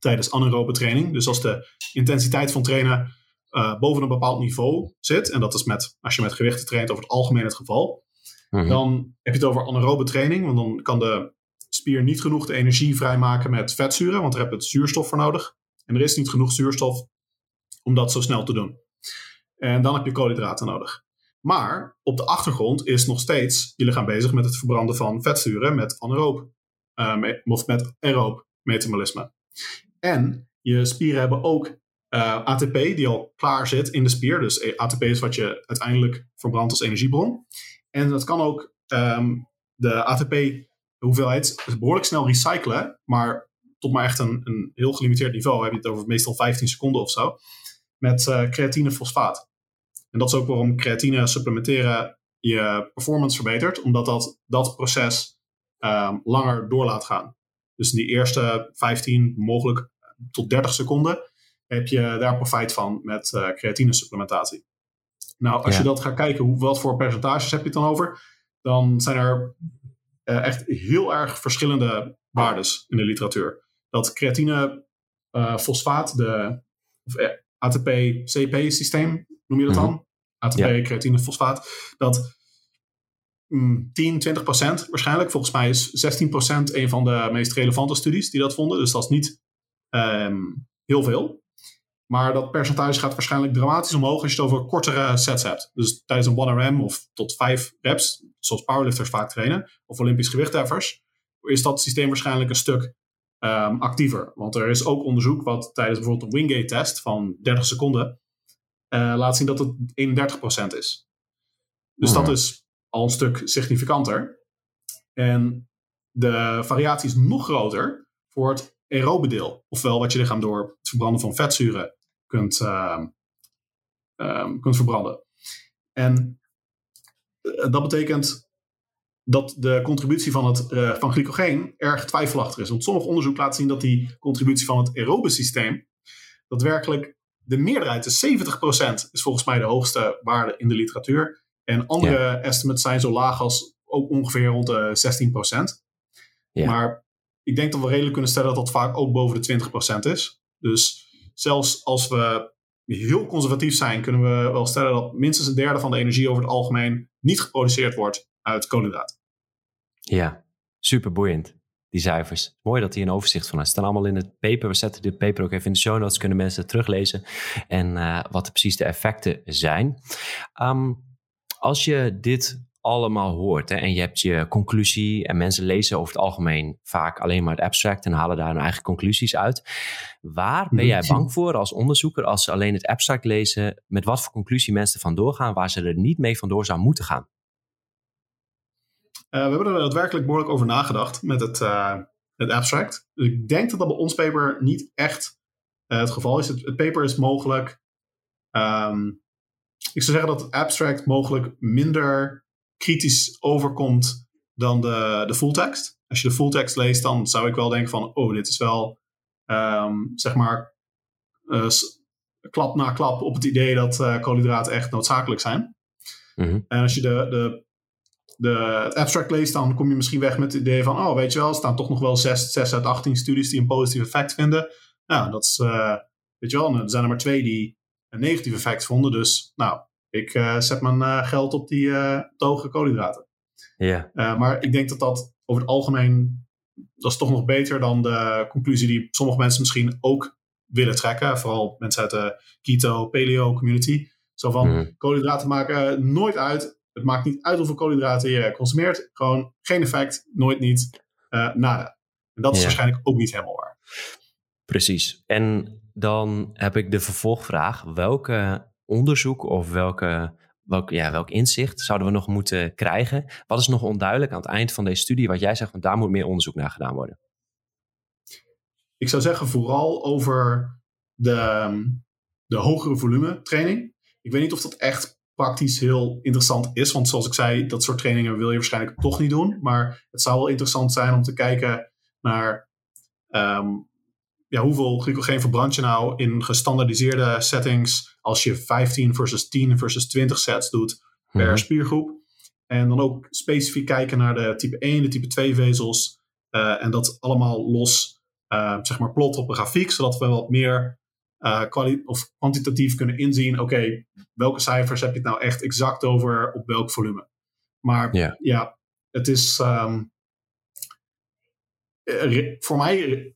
Speaker 2: tijdens anaerobe training. Dus als de intensiteit van trainen uh, boven een bepaald niveau zit, en dat is met, als je met gewichten traint over het algemeen het geval, mhm. dan heb je het over anaerobe training, want dan kan de spier niet genoeg de energie vrijmaken met vetzuren, want daar heb je het zuurstof voor nodig. En er is niet genoeg zuurstof om dat zo snel te doen. En dan heb je koolhydraten nodig. Maar op de achtergrond is nog steeds je lichaam bezig met het verbranden van vetzuren met anaeroop, uh, of met aeroop metabolisme. En je spieren hebben ook uh, ATP die al klaar zit in de spier. Dus ATP is wat je uiteindelijk verbrandt als energiebron. En dat kan ook um, de ATP hoeveelheid behoorlijk snel recyclen, maar tot maar echt een, een heel gelimiteerd niveau. Heb je het over meestal 15 seconden of zo. Met uh, creatine fosfaat. En dat is ook waarom creatine supplementeren je performance verbetert, omdat dat, dat proces um, langer door laat gaan. Dus in die eerste 15, mogelijk tot 30 seconden, heb je daar profijt van met uh, creatine supplementatie. Nou, als je dat gaat kijken, hoe, wat voor percentages heb je het dan over? Dan zijn er uh, echt heel erg verschillende waardes in de literatuur. Dat creatine uh, fosfaat, de ATP-CP-systeem, noem je dat dan? Mm ATP, ja. creatine, fosfaat. Dat mm, 10, 20 procent waarschijnlijk. Volgens mij is 16 procent een van de meest relevante studies die dat vonden. Dus dat is niet um, heel veel. Maar dat percentage gaat waarschijnlijk dramatisch omhoog als je het over kortere sets hebt. Dus tijdens een 1RM of tot 5 reps, zoals powerlifters vaak trainen, of Olympisch gewichtheffers, is dat systeem waarschijnlijk een stuk um, actiever. Want er is ook onderzoek wat tijdens bijvoorbeeld een Wingate test van 30 seconden uh, laat zien dat het 31% is. Dus dat is al een stuk significanter. En de variatie is nog groter voor het aerobe deel. Ofwel wat je lichaam door het verbranden van vetzuren kunt, uh, um, kunt verbranden. En uh, dat betekent dat de contributie van, het, uh, van glycogeen erg twijfelachtig is. Want sommig onderzoek laat zien dat die contributie van het aerobe systeem daadwerkelijk de meerderheid, is 70%, is volgens mij de hoogste waarde in de literatuur. En andere ja. estimates zijn zo laag als ook ongeveer rond de 16%. Ja. Maar ik denk dat we redelijk kunnen stellen dat dat vaak ook boven de 20% is. Dus zelfs als we heel conservatief zijn, kunnen we wel stellen dat minstens een derde van de energie over het algemeen niet geproduceerd wordt uit koolhydraten.
Speaker 1: Ja, super boeiend die cijfers. Mooi dat hier een overzicht van is. Staan allemaal in het paper. We zetten dit paper ook even in de show notes. Kunnen mensen teruglezen. En uh, wat precies de effecten zijn. Um, als je dit allemaal hoort hè, en je hebt je conclusie en mensen lezen over het algemeen vaak alleen maar het abstract en halen daar hun eigen conclusies uit. Waar ben jij bang voor als onderzoeker als ze alleen het abstract lezen, met wat voor conclusie mensen vandoor gaan waar ze er niet mee vandoor zou moeten gaan?
Speaker 2: Uh, we hebben er daadwerkelijk behoorlijk over nagedacht met het, uh, het abstract. Dus ik denk dat dat bij ons paper niet echt uh, het geval is. Het, het, paper is mogelijk. Um, ik zou zeggen dat het abstract mogelijk minder kritisch overkomt dan de, de full text. Als je de full text leest, dan zou ik wel denken van, oh, dit is wel, um, zeg maar, klap na klap op het idee dat koolhydraten echt noodzakelijk zijn. Mm -hmm. En als je de, de de, het abstract leest, dan kom je misschien weg met het idee van, oh, weet je wel, er staan toch nog wel 6, 6 uit 18 studies die een positief effect vinden. Nou, dat is, uh, weet je wel, er zijn er maar twee die een negatief effect vonden. Dus, nou, ik uh, zet mijn uh, geld op die hoge koolhydraten.
Speaker 1: Ja.
Speaker 2: maar ik denk dat dat over het algemeen, dat is toch nog beter dan de conclusie die sommige mensen misschien ook willen trekken. Vooral mensen uit de keto, paleo community. Zo van, mm. koolhydraten maken nooit uit het maakt niet uit hoeveel koolhydraten je consumeert. Gewoon geen effect, nooit niet, uh, nada. En dat is waarschijnlijk ook niet helemaal waar.
Speaker 1: Precies. En dan heb ik de vervolgvraag. Welke onderzoek of welke, welk, ja, welk inzicht zouden we nog moeten krijgen? Wat is nog onduidelijk aan het eind van deze studie? Wat jij zegt, want daar moet meer onderzoek naar gedaan worden.
Speaker 2: Ik zou zeggen vooral over de, de hogere volume training. Ik weet niet of dat echt praktisch heel interessant is. Want zoals ik zei, dat soort trainingen wil je waarschijnlijk toch niet doen. Maar het zou wel interessant zijn om te kijken naar ehm, ja, hoeveel glycogeen verbrand je nou in gestandardiseerde settings als je 15 versus 10 versus 20 sets doet per
Speaker 1: Mhm.
Speaker 2: spiergroep. En dan ook specifiek kijken naar de type 1, de type 2 vezels. eh, en dat allemaal los, eh, zeg maar, plot op een grafiek, zodat we wat meer kwali- of kwantitatief kunnen inzien. Oké, welke cijfers heb je het nou echt exact over op welk volume? Maar
Speaker 1: Ja.
Speaker 2: ja, het is ehm, eh, voor mij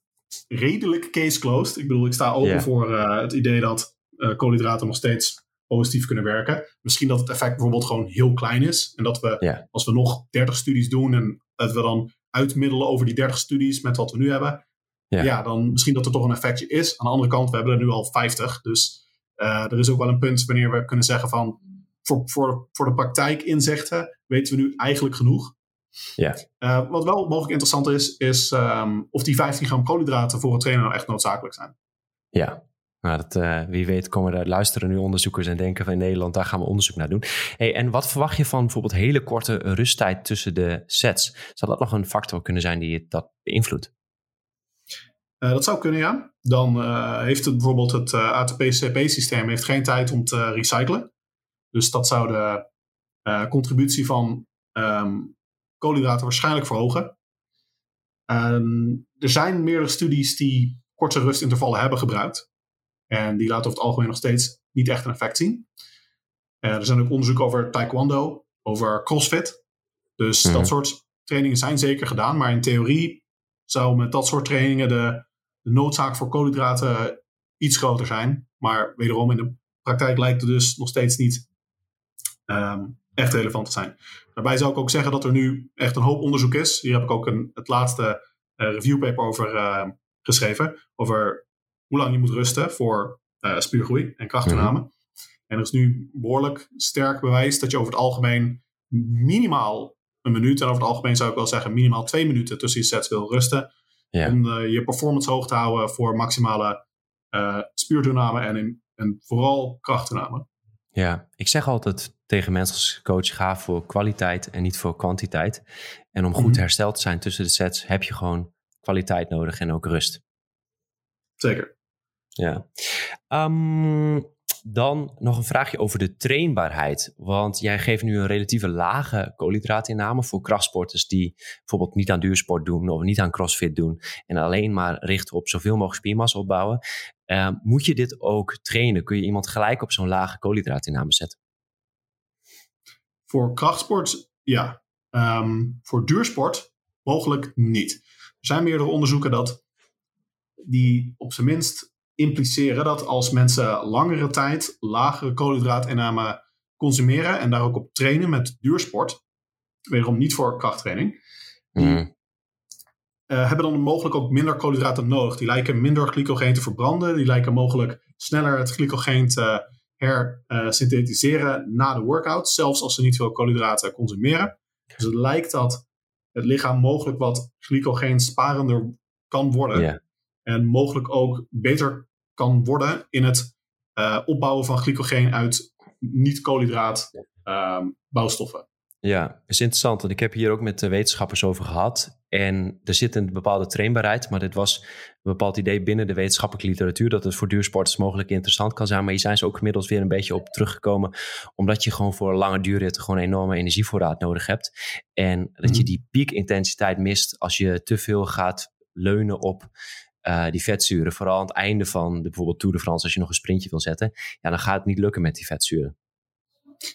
Speaker 2: redelijk case closed. Ik bedoel, ik sta open voor eh, het idee dat eh, koolhydraten nog steeds positief kunnen werken. Misschien dat het effect bijvoorbeeld gewoon heel klein is. En dat we, als we nog 30 studies doen en dat we dan uitmiddelen over die 30 studies met wat we nu hebben.
Speaker 1: Ja.
Speaker 2: Ja, dan misschien dat er toch een effectje is. Aan de andere kant, we hebben er nu al 50. Dus eh, er is ook wel een punt wanneer we kunnen zeggen van voor, voor, voor de praktijk inzichten weten we nu eigenlijk genoeg.
Speaker 1: Ja.
Speaker 2: Eh, wat wel mogelijk interessant is, is ehm, of die 15 gram koolhydraten voor het trainen nou echt noodzakelijk zijn.
Speaker 1: Ja. Nou, dat, eh, wie weet komen er luisteren nu onderzoekers en denken van in Nederland, daar gaan we onderzoek naar doen. Hey, en wat verwacht je van bijvoorbeeld hele korte rusttijd tussen de sets? Zou dat nog een factor kunnen zijn die dat beïnvloedt?
Speaker 2: Eh, dat zou kunnen, ja. Dan heeft het bijvoorbeeld het ATP-CP-systeem heeft geen tijd om te recyclen. Dus dat zou de contributie van ehm, koolhydraten waarschijnlijk verhogen. Ehm, er zijn meerdere studies die korte rustintervallen hebben gebruikt. En die laten over het algemeen nog steeds niet echt een effect zien. Eh, er zijn ook onderzoeken over taekwondo, over crossfit. Dus
Speaker 1: Mhm.
Speaker 2: dat soort trainingen zijn zeker gedaan. Maar in theorie zou met dat soort trainingen de, de noodzaak voor koolhydraten iets groter zijn. Maar wederom in de praktijk lijkt het dus nog steeds niet ehm, echt relevant te zijn. Daarbij zou ik ook zeggen dat er nu echt een hoop onderzoek is. Hier heb ik ook een, het laatste eh, reviewpaper over eh, geschreven. Over hoe lang je moet rusten voor eh, spiergroei en krachttoename. En er is nu behoorlijk sterk bewijs dat je over het algemeen minimaal een minuut, en over het algemeen zou ik wel zeggen minimaal twee minuten tussen je sets wil rusten.
Speaker 1: Ja.
Speaker 2: Om je performance hoog te houden voor maximale eh spiertoename en, in, en vooral krachttoename.
Speaker 1: Ja, ik zeg altijd tegen mensen als coach, ga voor kwaliteit en niet voor kwantiteit. En om goed
Speaker 2: Mhm.
Speaker 1: hersteld te zijn tussen de sets, heb je gewoon kwaliteit nodig en ook rust.
Speaker 2: Zeker.
Speaker 1: Ja. Ehm, dan nog een vraagje over de trainbaarheid. Want jij geeft nu een relatieve lage koolhydraatinname voor krachtsporters die bijvoorbeeld niet aan duursport doen of niet aan crossfit doen en alleen maar richten op zoveel mogelijk spiermassa opbouwen. Ehm, moet je dit ook trainen? Kun je iemand gelijk op zo'n lage koolhydraatinname zetten?
Speaker 2: Voor krachtsport, ja. Ehm, voor duursport mogelijk niet. Er zijn meerdere onderzoeken dat die op zijn minst impliceren dat als mensen langere tijd lagere koolhydraatinname consumeren en daar ook op trainen met duursport, wederom niet voor krachttraining,
Speaker 1: Mm,
Speaker 2: eh, hebben dan mogelijk ook minder koolhydraten nodig. Die lijken minder glycogeen te verbranden. Die lijken mogelijk sneller het glycogeen te hersynthetiseren na de workout. Zelfs als ze niet veel koolhydraten consumeren. Dus het lijkt dat het lichaam mogelijk wat glycogeen sparender kan worden. En mogelijk ook beter kan worden in het eh, opbouwen van glycogeen uit niet-koolhydraat ehm, bouwstoffen.
Speaker 1: Ja, is interessant. Want ik heb hier ook met de wetenschappers over gehad. En er zit een bepaalde trainbaarheid. Maar dit was een bepaald idee binnen de wetenschappelijke literatuur. Dat het voor duursporters mogelijk interessant kan zijn. Maar hier zijn ze ook inmiddels weer een beetje op teruggekomen. Omdat je gewoon voor lange duurritten gewoon een enorme energievoorraad nodig hebt. En dat je
Speaker 2: Mhm.
Speaker 1: die piekintensiteit mist als je te veel gaat leunen op eh, die vetzuren. Vooral aan het einde van de, bijvoorbeeld Tour de France. Als je nog een sprintje wil zetten. Ja, dan gaat het niet lukken met die vetzuren.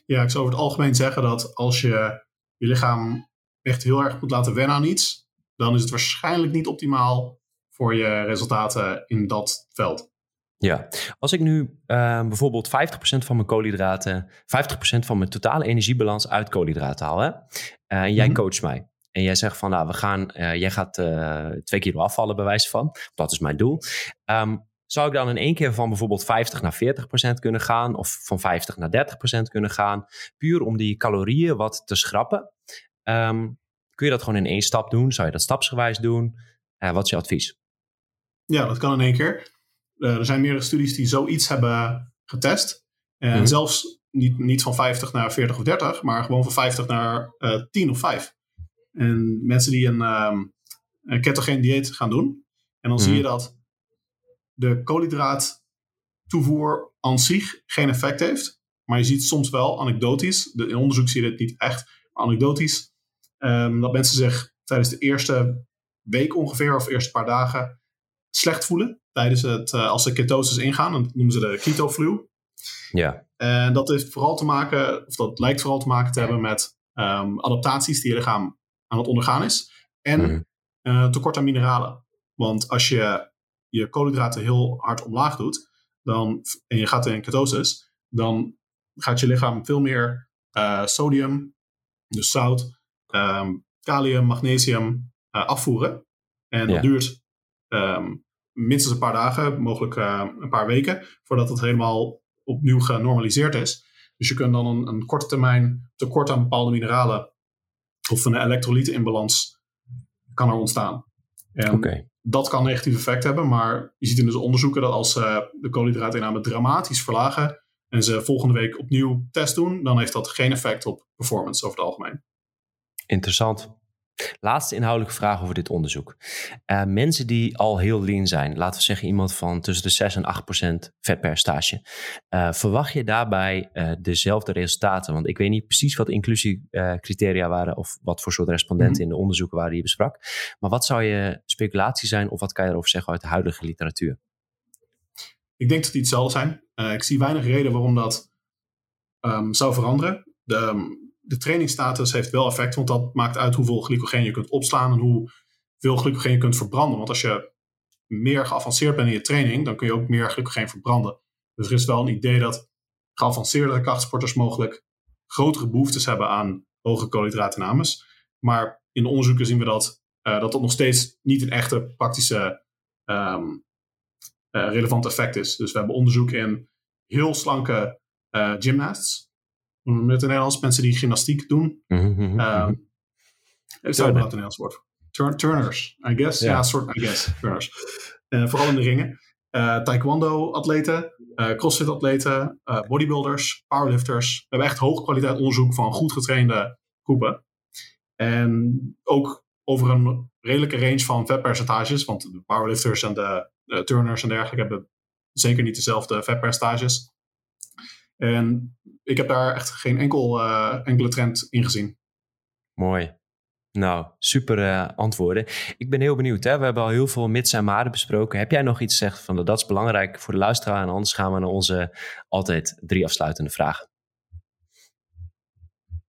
Speaker 2: Ja, ik zou over het algemeen zeggen dat als je je lichaam echt heel erg moet laten wennen aan iets, dan is het waarschijnlijk niet optimaal voor je resultaten in dat veld.
Speaker 1: Ja, als ik nu eh, bijvoorbeeld 50% van mijn koolhydraten, 50% van mijn totale energiebalans uit koolhydraten haal, hè? Eh, en jij
Speaker 2: Mhm.
Speaker 1: coacht mij. En jij zegt van, nou, we gaan, eh, jij gaat eh, twee kilo afvallen, bij wijze van. Dat is mijn doel. Ehm, zou ik dan in één keer van bijvoorbeeld 50 naar 40% kunnen gaan, of van 50 naar 30% kunnen gaan, puur om die calorieën wat te schrappen? Ehm, kun je dat gewoon in één stap doen? Zou je dat stapsgewijs doen? Eh, wat is je advies?
Speaker 2: Ja, dat kan in één keer. Eh, er zijn meerdere studies die zoiets hebben getest. En
Speaker 1: Mhm.
Speaker 2: zelfs niet, niet van 50 naar 40 of 30, maar gewoon van 50 naar eh 10 of 5. En mensen die een, ehm een ketogeen dieet gaan doen. En dan zie
Speaker 1: Mhm.
Speaker 2: je dat de koolhydraat toevoer aan zich geen effect heeft. Maar je ziet soms wel anekdotisch, de, in onderzoek zie je dit niet echt, maar anekdotisch, ehm, dat mensen zich tijdens de eerste week ongeveer, of eerste paar dagen, slecht voelen. Tijdens het, eh, als ze ketosis ingaan, dat noemen ze de keto flu.
Speaker 1: Ja.
Speaker 2: En dat heeft vooral te maken, of dat lijkt vooral te maken te hebben met ehm, adaptaties die je lichaam aan het ondergaan is. En
Speaker 1: Mhm.
Speaker 2: eh, tekort aan mineralen. Want als je je koolhydraten heel hard omlaag doet, dan, en je gaat in ketosis, dan gaat je lichaam veel meer eh, sodium, dus zout, ehm, kalium, magnesium eh, afvoeren. En dat duurt ehm, minstens een paar dagen, mogelijk eh, een paar weken, voordat het helemaal opnieuw genormaliseerd is. Dus je kunt dan een, een korte termijn tekort aan bepaalde mineralen of een elektrolyteninbalans kan er ontstaan. En
Speaker 1: Oké.
Speaker 2: dat kan negatief effect hebben, maar je ziet in dus onderzoeken dat als ze de koolhydraatinname dramatisch verlagen en ze volgende week opnieuw test doen, dan heeft dat geen effect op performance over het algemeen.
Speaker 1: Interessant. Laatste inhoudelijke vraag over dit onderzoek. Eh, mensen die al heel lean zijn, laten we zeggen iemand van tussen de 6 en 8 procent vetpercentage. eh, verwacht je daarbij eh, dezelfde resultaten? Want ik weet niet precies wat inclusiecriteria waren of wat voor soort respondenten
Speaker 2: Mhm.
Speaker 1: in de onderzoeken waren die je besprak. Maar wat zou je speculatie zijn of wat kan je erover zeggen uit de huidige literatuur?
Speaker 2: Ik denk dat die hetzelfde zijn. Ik zie weinig reden waarom dat ehm, zou veranderen. De, ehm, de trainingsstatus heeft wel effect, want dat maakt uit hoeveel glycogeen je kunt opslaan en hoeveel glycogeen je kunt verbranden. Want als je meer geavanceerd bent in je training, dan kun je ook meer glycogeen verbranden. Dus er is wel een idee dat geavanceerdere krachtsporters mogelijk grotere behoeftes hebben aan hoge koolhydraatnames. Maar in de onderzoeken zien we dat eh, dat, dat nog steeds niet een echte praktische eh, relevant effect is. Dus we hebben onderzoek in heel slanke eh, gymnasts. Het in het Nederlands? Mensen die gymnastiek doen.
Speaker 1: Mhm,
Speaker 2: Ehm is daar überhaupt een Nederlands woord? Turn- turners, I guess.
Speaker 1: Ja.
Speaker 2: Ja, soort, I guess. Turners. Eh, vooral in de ringen. Eh, Taekwondo-atleten, eh, crossfit-atleten, eh, bodybuilders, powerlifters. We hebben echt hoog kwaliteit onderzoek van goed getrainde groepen. En ook over een redelijke range van vetpercentages. Want de powerlifters en de, de turners en dergelijke hebben zeker niet dezelfde vetpercentages. En ik heb daar echt geen enkel, eh, enkele trend in gezien.
Speaker 1: Mooi. Nou, super eh, antwoorden. Ik ben heel benieuwd. Hè? We hebben al heel veel mits en maren besproken. Heb jij nog iets gezegd van dat is belangrijk voor de luisteraar? En anders gaan we naar onze altijd drie afsluitende vragen.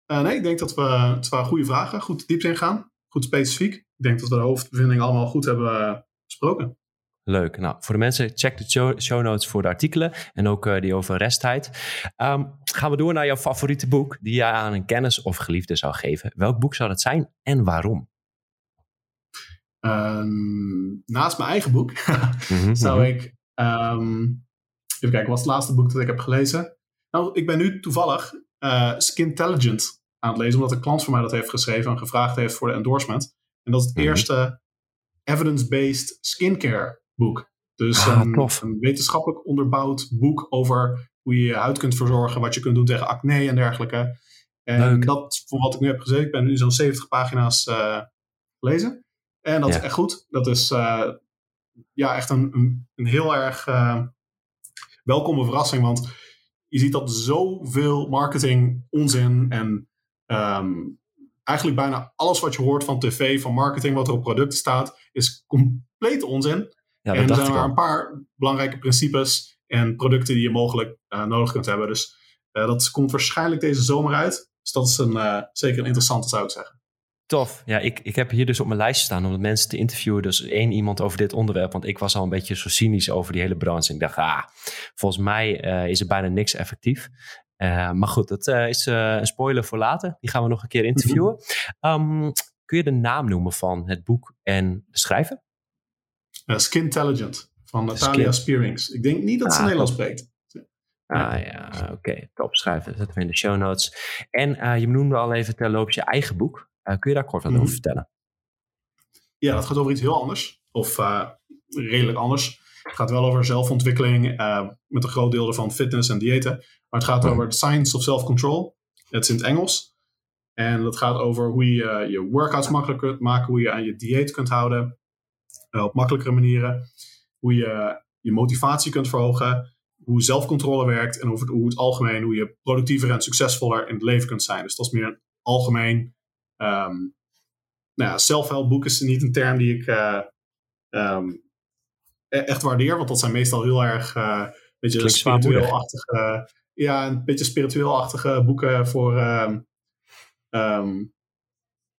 Speaker 2: Eh, nee, ik denk dat we, het waren goede vragen, goed de diepte ingaan, goed specifiek. Ik denk dat we de hoofdbevindingen allemaal goed hebben besproken.
Speaker 1: Leuk. Nou, voor de mensen, check de show, notes voor de artikelen en ook eh, die over resttijd. Ehm, gaan we door naar jouw favoriete boek die jij aan een kennis of geliefde zou geven. Welk boek zou dat zijn en waarom?
Speaker 2: Ehm, naast mijn eigen boek
Speaker 1: Mhm,
Speaker 2: zou
Speaker 1: mhm.
Speaker 2: ik. ehm, even kijken, wat is het laatste boek dat ik heb gelezen? Nou, ik ben nu toevallig eh Skintelligent aan het lezen, omdat een klant van mij dat heeft geschreven en gevraagd heeft voor de endorsement. En dat is het
Speaker 1: Mhm.
Speaker 2: eerste evidence-based skincare boek. Dus
Speaker 1: Ah,
Speaker 2: een, wetenschappelijk onderbouwd boek over hoe je je huid kunt verzorgen, wat je kunt doen tegen acne en dergelijke. En
Speaker 1: Leuk.
Speaker 2: dat, voor wat ik nu heb gezeten, ik ben nu zo'n 70 pagina's eh gelezen. En dat
Speaker 1: Ja.
Speaker 2: is echt goed. Dat is eh, ja, echt een, een, een heel erg eh, welkome verrassing. Want je ziet dat zoveel marketing onzin en ehm, eigenlijk bijna alles wat je hoort van tv, van marketing, wat er op producten staat, is compleet onzin.
Speaker 1: Ja,
Speaker 2: en
Speaker 1: dat
Speaker 2: er
Speaker 1: dacht
Speaker 2: zijn
Speaker 1: ik
Speaker 2: maar
Speaker 1: al.
Speaker 2: een paar belangrijke principes en producten die je mogelijk eh, nodig kunt hebben. Dus eh, dat komt waarschijnlijk deze zomer uit. Dus dat is een, eh, zeker een interessante, zou ik zeggen.
Speaker 1: Tof. Ja, ik, ik heb hier dus op mijn lijstje staan om de mensen te interviewen. Dus één iemand over dit onderwerp. Want ik was al een beetje zo cynisch over die hele branche. Ik dacht, ah, volgens mij eh, is er bijna niks effectief. Eh, maar goed, dat eh, is eh, een spoiler voor later. Die gaan we nog een keer interviewen. Ehm, kun je de naam noemen van het boek en de schrijver?
Speaker 2: Eh, Skintelligent van Natalia
Speaker 1: Skin.
Speaker 2: Spearings. Ik denk niet dat ze
Speaker 1: Ah,
Speaker 2: Nederlands spreekt.
Speaker 1: Ah ja, oké. Top schrijven. Dat zetten we in de show notes. En eh, je noemde al even terloops je eigen boek. Eh, kun je daar kort wat
Speaker 2: Mhm.
Speaker 1: over vertellen?
Speaker 2: Ja, dat gaat over iets heel anders. Of redelijk anders. Het gaat wel over zelfontwikkeling met een groot deel ervan fitness en diëten. Maar het gaat over the science of self-control. Het is in het Engels. En dat gaat over hoe je je workouts makkelijker kunt maken, hoe je aan je dieet kunt houden op makkelijkere manieren. Hoe je je motivatie kunt verhogen, hoe zelfcontrole werkt en over het, hoe het algemeen, hoe je productiever en succesvoller in het leven kunt zijn. Dus dat is meer een algemeen. Um, nou ja, self-help is niet een term die ik uh, um, echt waardeer, want dat zijn meestal heel erg uh, beetje spiritueel-achtige, ja, een beetje spiritueel-achtige boeken voor, um,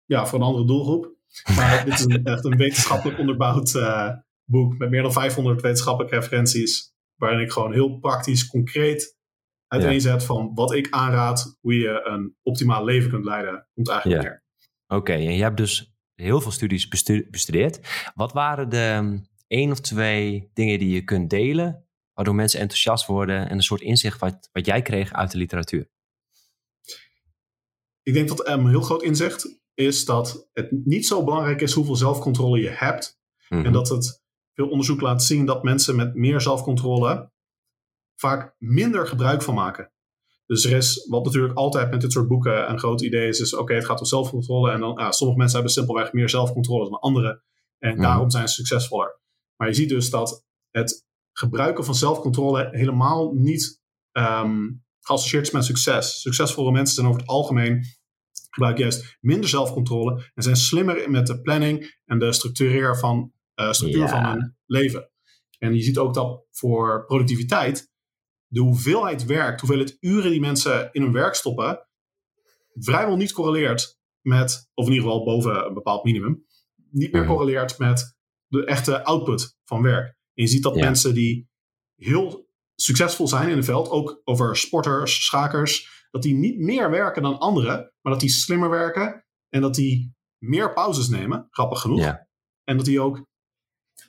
Speaker 2: ja, voor een andere doelgroep. Maar dit is een, echt een wetenschappelijk onderbouwd uh, boek met meer dan 500 wetenschappelijke referenties, waarin ik gewoon heel praktisch, concreet uiteenzet ja. van wat ik aanraad, hoe je een optimaal leven kunt leiden, komt eigenlijk ja. neer.
Speaker 1: Oké, en je hebt dus heel veel studies bestu bestudeerd. Wat waren de één of twee dingen die je kunt delen, waardoor mensen enthousiast worden en een soort inzicht wat, wat jij kreeg uit de literatuur?
Speaker 2: Ik denk dat een heel groot inzicht is dat het niet zo belangrijk is hoeveel zelfcontrole je hebt. Mm -hmm. En dat het veel onderzoek laat zien dat mensen met meer zelfcontrole vaak minder gebruik van maken. Dus er is, wat natuurlijk altijd met dit soort boeken een groot idee is, is oké, het gaat om zelfcontrole. En dan, ah, sommige mensen hebben simpelweg meer zelfcontrole dan anderen. En mm. daarom zijn ze succesvoller. Maar je ziet dus dat het gebruiken van zelfcontrole helemaal niet um, geassocieerd is met succes. Succesvolle mensen zijn over het algemeen gebruiken juist minder zelfcontrole en zijn slimmer met de planning en de structureer van, uh, structuur ja. van hun leven. En je ziet ook dat voor productiviteit de hoeveelheid werk, de hoeveelheid uren die mensen in hun werk stoppen, vrijwel niet correleert met, of in ieder geval boven een bepaald minimum, niet meer correleert met de echte output van werk. En je ziet dat ja. mensen die heel succesvol zijn in het veld, ook over sporters, schakers, dat die niet meer werken dan anderen, maar dat die slimmer werken en dat die meer pauzes nemen, grappig genoeg.
Speaker 1: Ja.
Speaker 2: En dat die ook,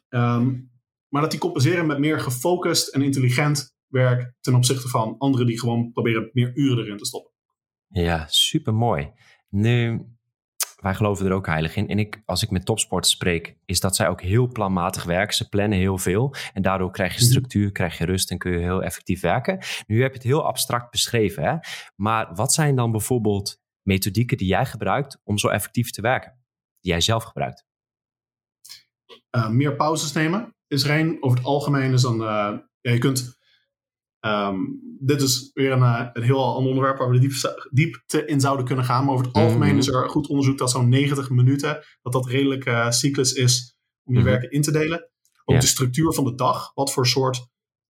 Speaker 2: um, maar dat die compenseren met meer gefocust en intelligent werk ten opzichte van anderen die gewoon proberen meer uren erin te stoppen.
Speaker 1: Ja, super mooi. Nu, wij geloven er ook heilig in. En ik, als ik met topsporters spreek, is dat zij ook heel planmatig werken. Ze plannen heel veel. En daardoor krijg je structuur, krijg je rust en kun je heel effectief werken. Nu heb je het heel abstract beschreven. Hè? Maar wat zijn dan bijvoorbeeld methodieken die jij gebruikt om zo effectief te werken? Die jij zelf gebruikt?
Speaker 2: Uh, meer pauzes nemen is er een. Over het algemeen is dan... Uh, ja, je kunt Um, dit is weer een, uh, een heel ander onderwerp waar we de diepte in zouden kunnen gaan. Maar over het algemeen mm-hmm. is er goed onderzoek dat zo'n 90 minuten, dat dat redelijk uh, cyclus is om je mm-hmm. werken in te delen. Ook de structuur van de dag, wat voor soort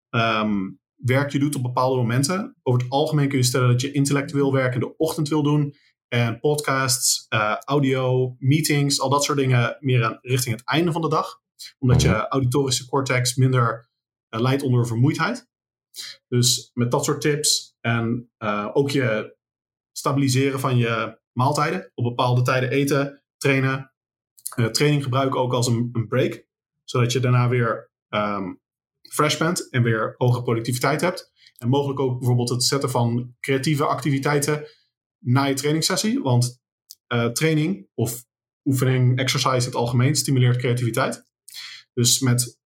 Speaker 2: um, werk je doet op bepaalde momenten. Over het algemeen kun je stellen dat je intellectueel werk in de ochtend wil doen. En podcasts, uh, audio, meetings, al dat soort dingen meer aan, richting het einde van de dag. Omdat je auditorische cortex minder leidt onder vermoeidheid. Dus met dat soort tips en uh, ook je stabiliseren van je maaltijden. Op bepaalde tijden eten, trainen. Uh, training gebruiken ook als een, een, break. Zodat je daarna weer um, fresh bent en weer hoge productiviteit hebt. En mogelijk ook bijvoorbeeld het zetten van creatieve activiteiten na je trainingssessie. Want uh, training of oefening, exercise in het algemeen stimuleert creativiteit. Dus met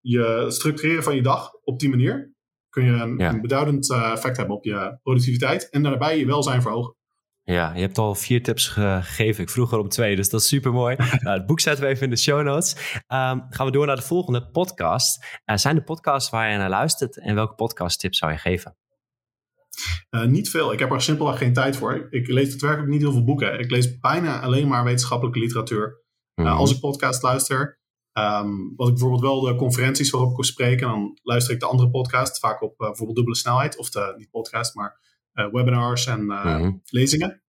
Speaker 2: je structureren van je dag op die manier kun je een, ja. een beduidend uh, effect hebben op je productiviteit en daarbij je welzijn verhogen.
Speaker 1: Ja, je hebt al vier tips gegeven. Ik vroeg er om twee, dus dat is super mooi. nou, het boek zetten we even in de show notes. Um, gaan we door naar de volgende podcast. Uh, zijn de podcasts waar je naar luistert en welke podcast tips zou je geven?
Speaker 2: Uh, niet veel. Ik heb er simpelweg geen tijd voor. Ik lees het werkelijk niet heel veel boeken. Ik lees bijna alleen maar wetenschappelijke literatuur. Mm -hmm. als ik podcast luister, Um, wat ik bijvoorbeeld wel de conferenties waarop ik spreek, en dan luister ik de andere podcasts, vaak op uh, bijvoorbeeld dubbele snelheid, of de, niet podcast, maar uh, webinars en uh, mm-hmm. lezingen.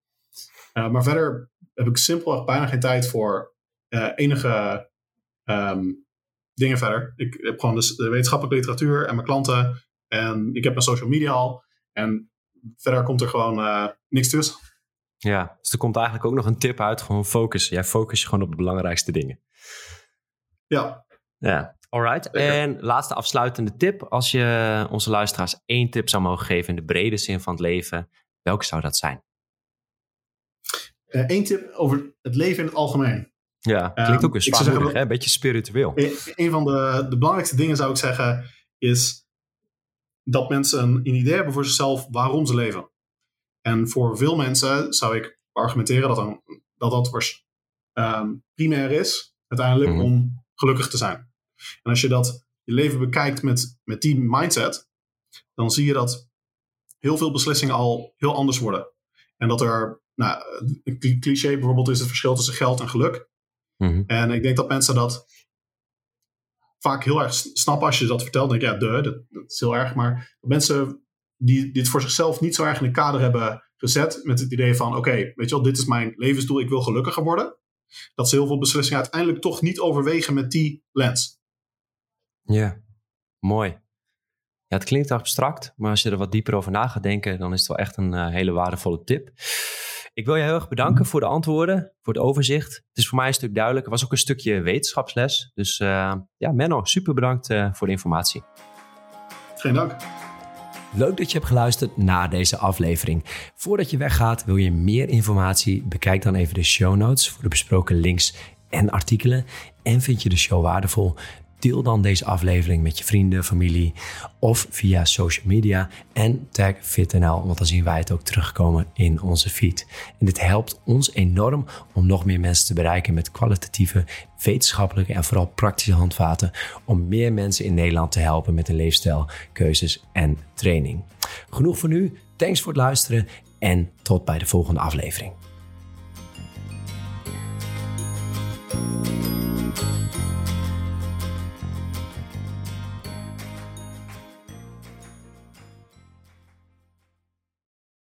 Speaker 2: maar verder heb ik simpelweg bijna geen tijd voor enige um, dingen verder. Ik heb gewoon dus de wetenschappelijke literatuur en mijn klanten en ik heb mijn social media al. En verder komt er gewoon niks tussen.
Speaker 1: Ja, dus er komt eigenlijk ook nog een tip uit, gewoon focus. Jij focus je gewoon op de belangrijkste dingen.
Speaker 2: Ja.
Speaker 1: Ja, alright. En laatste afsluitende tip. Als je onze luisteraars één tip zou mogen geven in de brede zin van het leven, welke zou dat zijn?
Speaker 2: Eén uh, tip over het leven in het algemeen.
Speaker 1: Ja, klinkt ook weer zwaarmoedig, een beetje spiritueel.
Speaker 2: Een van de, de belangrijkste dingen zou ik zeggen is dat mensen een, een idee hebben voor zichzelf waarom ze leven. En voor veel mensen zou ik argumenteren dat dan, dat, dat um, primair is, uiteindelijk, mhm. om gelukkig te zijn. En als je dat je leven bekijkt met, met die mindset, dan zie je dat heel veel beslissingen al heel anders worden. En dat er, nou, een cliché bijvoorbeeld is het verschil tussen geld en geluk. Mhm. En ik denk dat mensen dat vaak heel erg snappen als je dat vertelt. denk ik, ja, de, dat, dat, is heel erg. Maar mensen die dit voor zichzelf niet zo erg in een kader hebben gezet met het idee van, oké, weet je wel, dit is mijn levensdoel, ik wil gelukkiger worden. Dat ze heel veel beslissingen uiteindelijk toch niet overwegen met die lens.
Speaker 1: Ja, mooi. Ja, het klinkt abstract, maar als je er wat dieper over na gaat denken, dan is het wel echt een uh, hele waardevolle tip. Ik wil je heel erg bedanken voor de antwoorden, voor het overzicht. Het is voor mij een stuk duidelijk. Er was ook een stukje wetenschapsles. Dus uh, ja, Menno, super bedankt uh, voor de informatie.
Speaker 2: Geen dank.
Speaker 1: Leuk dat je hebt geluisterd naar deze aflevering. Voordat je weggaat, wil je meer informatie? Bekijk dan even de show notes voor de besproken links en artikelen. En vind je de show waardevol? Deel dan deze aflevering met je vrienden, familie of via social media en tag FitNL, want dan zien wij het ook terugkomen in onze feed. En dit helpt ons enorm om nog meer mensen te bereiken met kwalitatieve, wetenschappelijke en vooral praktische handvaten om meer mensen in Nederland te helpen met hun leefstijl, keuzes en training. Genoeg voor nu. Thanks voor het luisteren en tot bij de volgende aflevering.